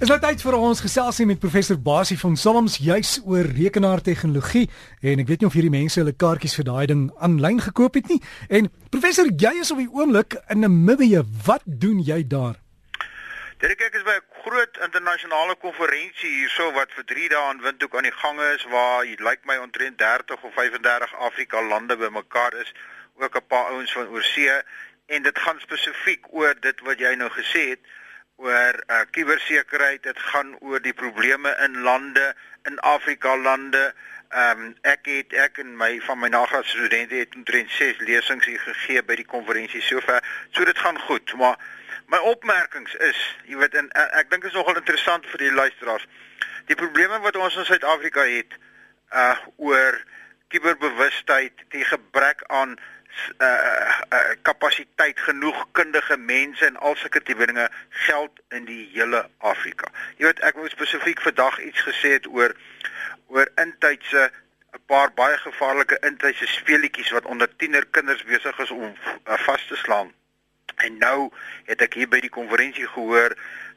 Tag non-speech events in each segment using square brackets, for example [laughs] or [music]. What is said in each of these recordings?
Is nou tyd vir ons geselsie met professor Basie van Salms juis oor rekenaartegnologie en ek weet nie of hierdie mense hulle kaartjies vir daai ding aanlyn gekoop het nie. En professor, jy is op die oomblik in Namibië. Wat doen jy daar? Dit ek is by 'n groot internasionale konferensie hierso wat vir 3 dae in Windhoek aan die gang is waar lyk my omtrent 30 of 35 Afrika lande bymekaar is, ook 'n paar ouens van oorsee en dit gaan spesifiek oor dit wat jy nou gesê het oor uh, kubersekerheid, dit gaan oor die probleme in lande, in Afrika lande. Ehm um, ek het ek en my van my nagraad studente het omtrent 6 lesings hier gegee by die konferensie sover. So dit gaan goed, maar my opmerkings is, jy weet en ek, ek dink is nogal interessant vir die luisteraars. Die probleme wat ons in Suid-Afrika het uh oor kuberbewustheid, die gebrek aan uh, uh kapasiteit genoeg kundige mense en al sulke tipe dinge geld in die hele Afrika. Jy weet ek wou spesifiek vandag iets gesê het oor oor intydse 'n paar baie gevaarlike intydse speletjies wat onder tienerkinders besig is om uh, vas te slaan. En nou het ek hier by die konferensie gehoor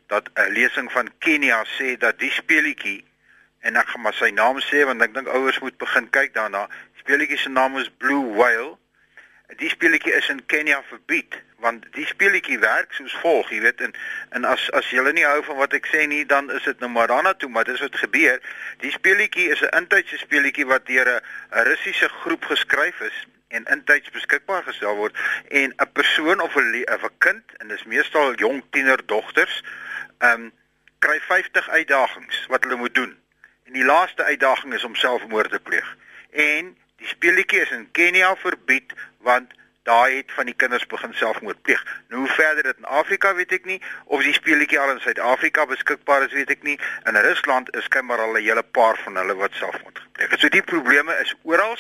dat 'n lesing van Kenia sê dat die speletjie en ek gaan maar sy naam sê want ek dink ouers moet begin kyk daarna. Speletjie se naam is Blue Whale die speletjie is in Kenia verbied want die speletjie werk soos volg jy weet en en as as jy nie hou van wat ek sê nie dan is dit nou maar daarna toe maar dis wat gebeur. Die speletjie is 'n intydse speletjie wat deur 'n Russiese groep geskryf is en intyds beskikbaar gestel word en 'n persoon of 'n 'n kind en dis meestal jong tienerdogters ehm um, kry 50 uitdagings wat hulle moet doen. En die laaste uitdaging is om selfmoord te pleeg. En Die speletjie is in Kenia verbied want daai het van die kinders begin selfmoord pleeg. Nou hoe verder dit in Afrika weet ek nie of die speletjie al in Suid-Afrika beskikbaar is weet ek nie. In Rusland is skynbaar al 'n hele paar van hulle wat selfmoord gepleeg het. So die probleme is oral,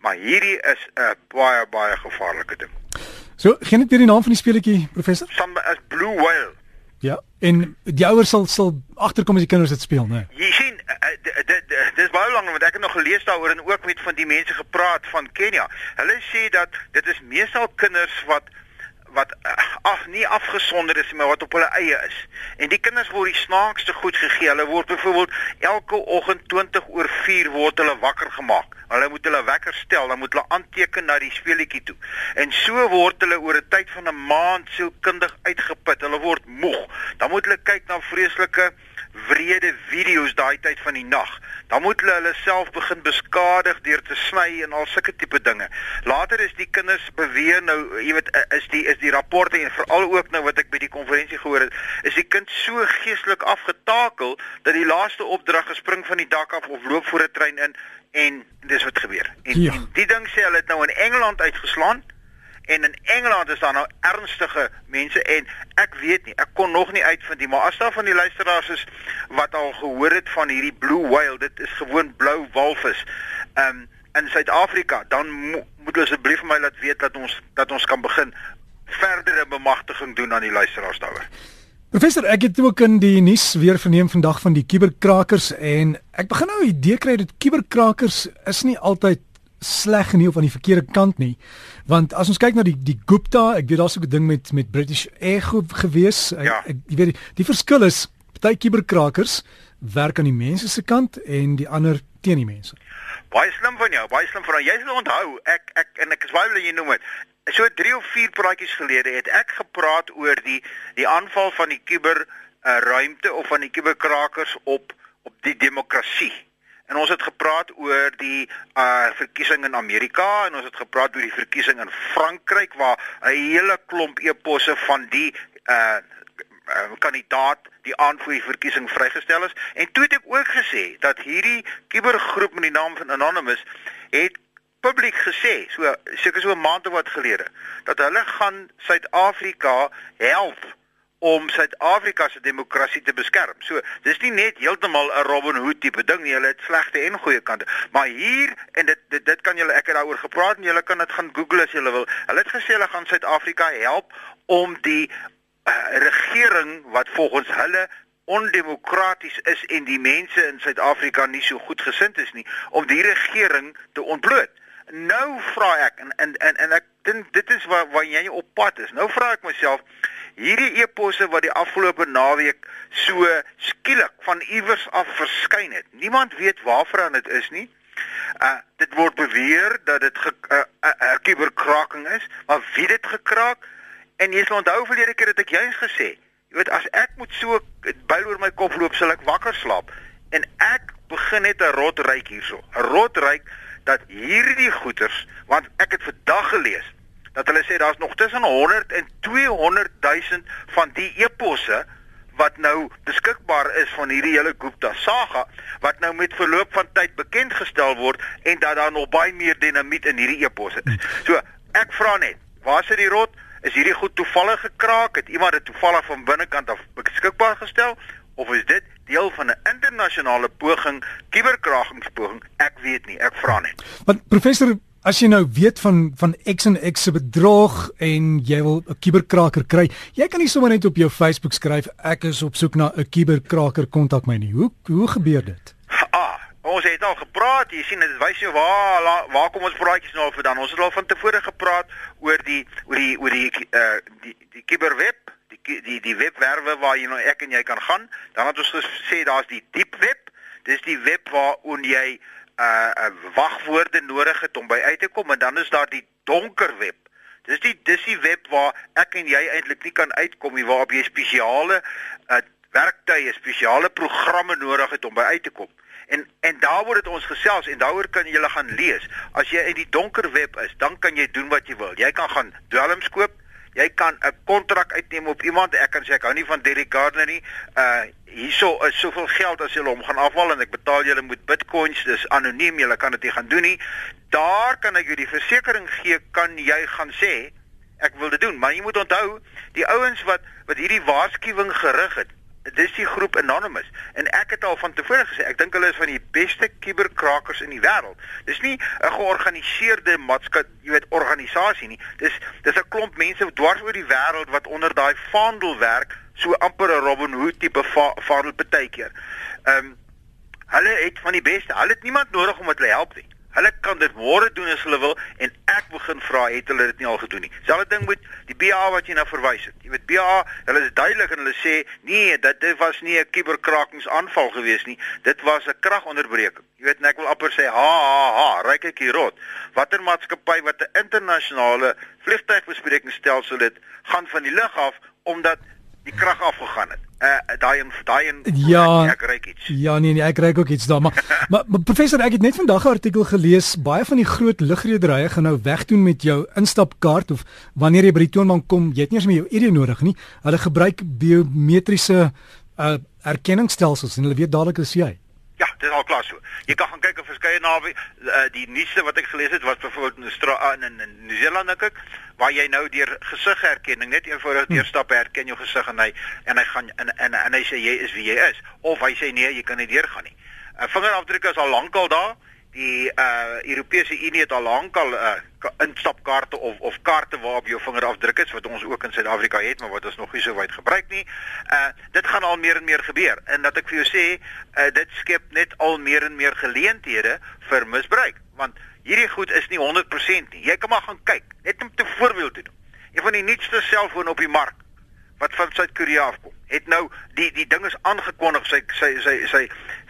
maar hierdie is 'n baie baie gevaarlike ding. So, geen net weer die naam van die speletjie, professor? Some as Blue Whale. Ja, en die ouers sal sal agterkom as die kinders dit speel, né? Nee. Sien, dis baie lank want ek het nog gelees daaroor en ook met van die mense gepraat van Kenia. Hulle sê dat dit is meestal kinders wat wat ag nie afgesonder is maar wat op hulle eie is. En die kinders word die snaakste goed gegee. Hulle word byvoorbeeld elke oggend 20 oor 4 word hulle wakker gemaak. Hulle moet hulle wekker stel, dan moet hulle aanteken na die speletjie toe. En so word hulle oor 'n tyd van 'n maand sielkundig uitgeput. Hulle word moeg. Dan moet hulle kyk na vreeslike wrede video's daai tyd van die nag. Dan moet hulle hulle self begin beskadig deur te sny en al sulke tipe dinge. Later is die kinders beweer nou, jy weet, is die is die rapporte en veral ook nou wat ek by die konferensie gehoor het, is die kind so geestelik afgetakel dat die laaste opdrag gespring van die dak af of loop voor 'n trein in en dis wat gebeur. En, ja. en die ding sê hulle het nou in Engeland uitgeslaan en in Engeland is daar nou ernstige mense en ek weet nie, ek kon nog nie uitvind nie, maar as daar van die luisteraars is wat al gehoor het van hierdie blue whale, dit is gewoon blou walvis. Um in Suid-Afrika, dan mo moet asseblief vir my laat weet dat ons dat ons kan begin verdere bemagtiging doen aan die luisteraars daaroor. Professor, ek het ook in die nuus weer verneem vandag van die kuberkrakers en ek begin nou 'n idee kry dat kuberkrakers is nie altyd sleg nie of aan die verkeerde kant nie. Want as ons kyk na die die Gupta, ek weet daar's ook 'n ding met met British Air gewees. Ja. Ek, ek weet die, die verskil is party kuberkrakers werk aan die mense se kant en die ander teen die mense. Baie slim van jou, baie slim van jou. Jy sal onthou, ek ek en ek is baie bly jy noem dit. So 3 of 4 praatjies gelede het ek gepraat oor die die aanval van die kuber uh, ruimte of van die kuberkrakers op op die demokrasie. En ons het gepraat oor die uh verkiesing in Amerika en ons het gepraat oor die verkiesing in Frankryk waar 'n hele klomp eposse van die uh kandidaat die aanvoer die verkiesing vrygestel is. En toe het ek ook gesê dat hierdie kubergroep met die naam van Anonymous het publiek gesê so seker so 'n maand of wat gelede dat hulle gaan Suid-Afrika help om Suid-Afrika se demokrasie te beskerm. So, dis nie net heeltemal 'n Robin Hood tipe ding nie. Hulle het slegte en goeie kante. Maar hier en dit dit, dit kan julle ek het daaroor gepraat en julle kan dit gaan Google as julle wil. Hulle het gesê hulle gaan Suid-Afrika help om die uh, regering wat volgens hulle ondemokraties is en die mense in Suid-Afrika nie so goed gesind is nie om die regering te ontbloot. Nou vra ek en en en, en ek dit dit is waar waar jy op pad is. Nou vra ek myself hierdie eposse wat die afgelope naweek so skielik van iewers af verskyn het. Niemand weet waarvoor dit is nie. Uh dit word beweer dat dit 'n uh, uh, uh, kuberkraking is, maar wie dit gekraak? En jy sal onthou verlede keer het ek juist gesê, jy weet as ek moet so byl oor my kop loop, sal ek wakker slaap en ek begin net 'n rot ryk hierso. 'n Rot ryk dat hierdie goeters, want ek het vandag gelees dat hulle sê daar's nog tussen 100 en 200 000 van die eposse wat nou beskikbaar is van hierdie hele Gupta saga wat nou met verloop van tyd bekend gestel word en dat daar nog baie meer dinamiet in hierdie eposse is. So, ek vra net, waar sit die rot? Is hierdie goed toevallig gekraak? Het iemand dit toevallig van binnekant af beskikbaar gestel of is dit deel van 'n internasionale poging, kuberkragingspoging? Ek weet nie, ek vra net. Want professor As jy nou weet van van X en X se bedrog en jy wil 'n kuberkraker kry, jy kan nie sommer net op jou Facebook skryf ek is op soek na 'n kuberkraker kontak my nie. Hoe hoe gebeur dit? Ah, ons het al gepraat, jy sien dit wys jou waar waar kom ons praatjies nou vir dan. Ons het al van tevore gepraat oor die oor die oor die uh die die kuberweb, die die webwerwe waar jy nou ek en jy kan gaan. Dan het ons gesê daar's die diep web. Dis die web waar on jy uh, uh wagwoorde nodig het om by uit te kom en dan is daar die donker web. Dis die dis die web waar ek en jy eintlik nie kan uitkom nie waarop jy spesiale uh werktuie, spesiale programme nodig het om by uit te kom. En en daar word dit ons gesels en daaroor kan jy gaan lees. As jy in die donker web is, dan kan jy doen wat jy wil. Jy kan gaan dwelms koop, jy kan 'n kontrak uitneem op iemand. Ek kan sê ek hou nie van Derek Gardner nie. Uh hierso is soveel geld as jy hom gaan afhaal en ek betaal julle met Bitcoins. Dis anoniem. Jy kan dit nie gaan doen nie. Daar kan ek jou die versekering gee kan jy gaan sê ek wil dit doen, maar jy moet onthou, die ouens wat wat hierdie waarskuwing gerig het, dis die groep Anonymous en ek het al van tevore gesê ek dink hulle is van die beste kuberkrakers in die wêreld. Dis nie 'n georganiseerde maatskappy, jy weet, organisasie nie. Dis dis 'n klomp mense dwars oor die wêreld wat onder daai vaandel werk, so amper 'n Robin Hood tipe va vaandel partykeer. Ehm um, hulle het van die beste. Hulle het niemand nodig om hulle help nie. Hulle kan dit môre doen as hulle wil en ek begin vra het hulle dit nie al gedoen nie. Selfde ding met die BA wat jy nou verwys het. Jy weet BA, hulle is duidelik en hulle sê nee, dit dit was nie 'n kuberkrakingsaanval gewees nie. Dit was 'n kragonderbreking. Jy weet, ek wil amper sê ha ha ha, ryk ek hier rot. Watter maatskappy wat 'n internasionale vliegtuigbesprekingsstelsel het, gaan van die lug af omdat die krag afgegaan het. Uh daai en daai en ja, ek ry iets. Ja nee nee, ek ry ook iets daar, maar, [laughs] maar maar professor, ek het net vandag 'n artikel gelees, baie van die groot lugrederye gaan nou wegdoen met jou instapkaart of wanneer jy by die toonbank kom, jy het nie eens meer jou ID nodig nie. Hulle gebruik biometriese uh erkenningsstelsels en hulle weet dadelik as jy. Ja, dit is al klaar so. Jy kan gaan kyk op verskeie nawe uh, die nuusste wat ek gelees het was byvoorbeeld in Australië in, in Nieu-Seeland dink ek waar jy nou deur gesigherkenning net eenvoudig hm. deurstap herken jou gesig en hy en hy gaan en en, en hy sê jy is wie jy is of hy sê nee, jy kan nie deurgaan nie. 'n uh, Vingerafdruk is al lankal daar die uh Europese Unie het al lankal uh instapkaarte of of kaarte waarop jou vingerafdruk is wat ons ook in Suid-Afrika het maar wat ons nog nie so wyd gebruik nie. Uh dit gaan al meer en meer gebeur en dat ek vir jou sê uh dit skep net al meer en meer geleenthede vir misbruik want hierdie goed is nie 100% nie. Jy kan maar gaan kyk net om te voorbeeld te doen. Een van die nuutste selfone op die mark wat van Suid-Korea afkom. Het nou die die ding is aangekondig sy sy sy sy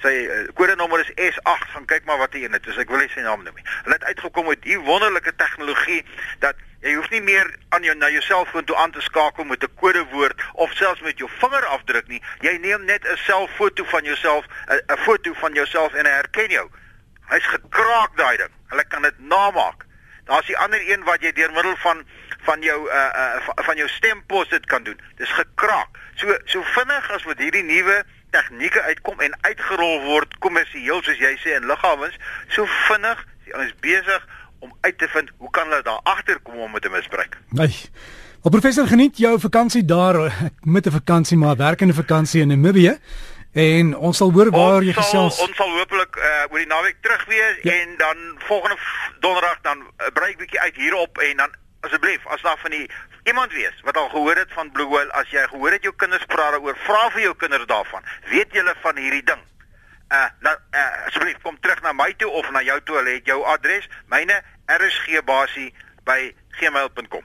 sy uh, kodenommer is S8 gaan kyk maar wat hy in dit is. Ek wil nie sy naam noem nie. Hulle het uitgekom met hier wonderlike tegnologie dat jy hoef nie meer aan jou na jou selfoon toe aan te skakel met 'n kodewoord of selfs met jou vingerafdruk nie. Jy neem net 'n selfoto van jouself 'n foto van jouself en hy herken jou. Hy's gekraak daai ding. Hulle kan dit namaak. Daar's die ander een wat jy deur middel van van jou uh, uh van jou stempos dit kan doen. Dis gekraak. So so vinnig as wat hierdie nuwe tegnieke uitkom en uitgerol word kommersieel soos jy sê in lughawens, so vinnig is ons besig om uit te vind hoe kan hulle daar agterkom om dit te misbruik. Nee. Wel professor geniet jou vakansie daar met 'n vakansie maar werkende vakansie in Namibië. En ons sal hoor waar ons jy gesels. Ons sal hopelik uh, oor die naweek terug wees ja. en dan volgende donderdag dan uh, brei ek bietjie uit hierop en dan asseblief as daar van die iemand wees wat al gehoor het van Blue Whale as jy gehoor het jou kinders praat daaroor vra vir jou kinders daarvan. Weet julle van hierdie ding? Uh nou uh, asseblief kom terug na my toe of na jou toe. Het jou adres myne rsgbasie by gmail.com.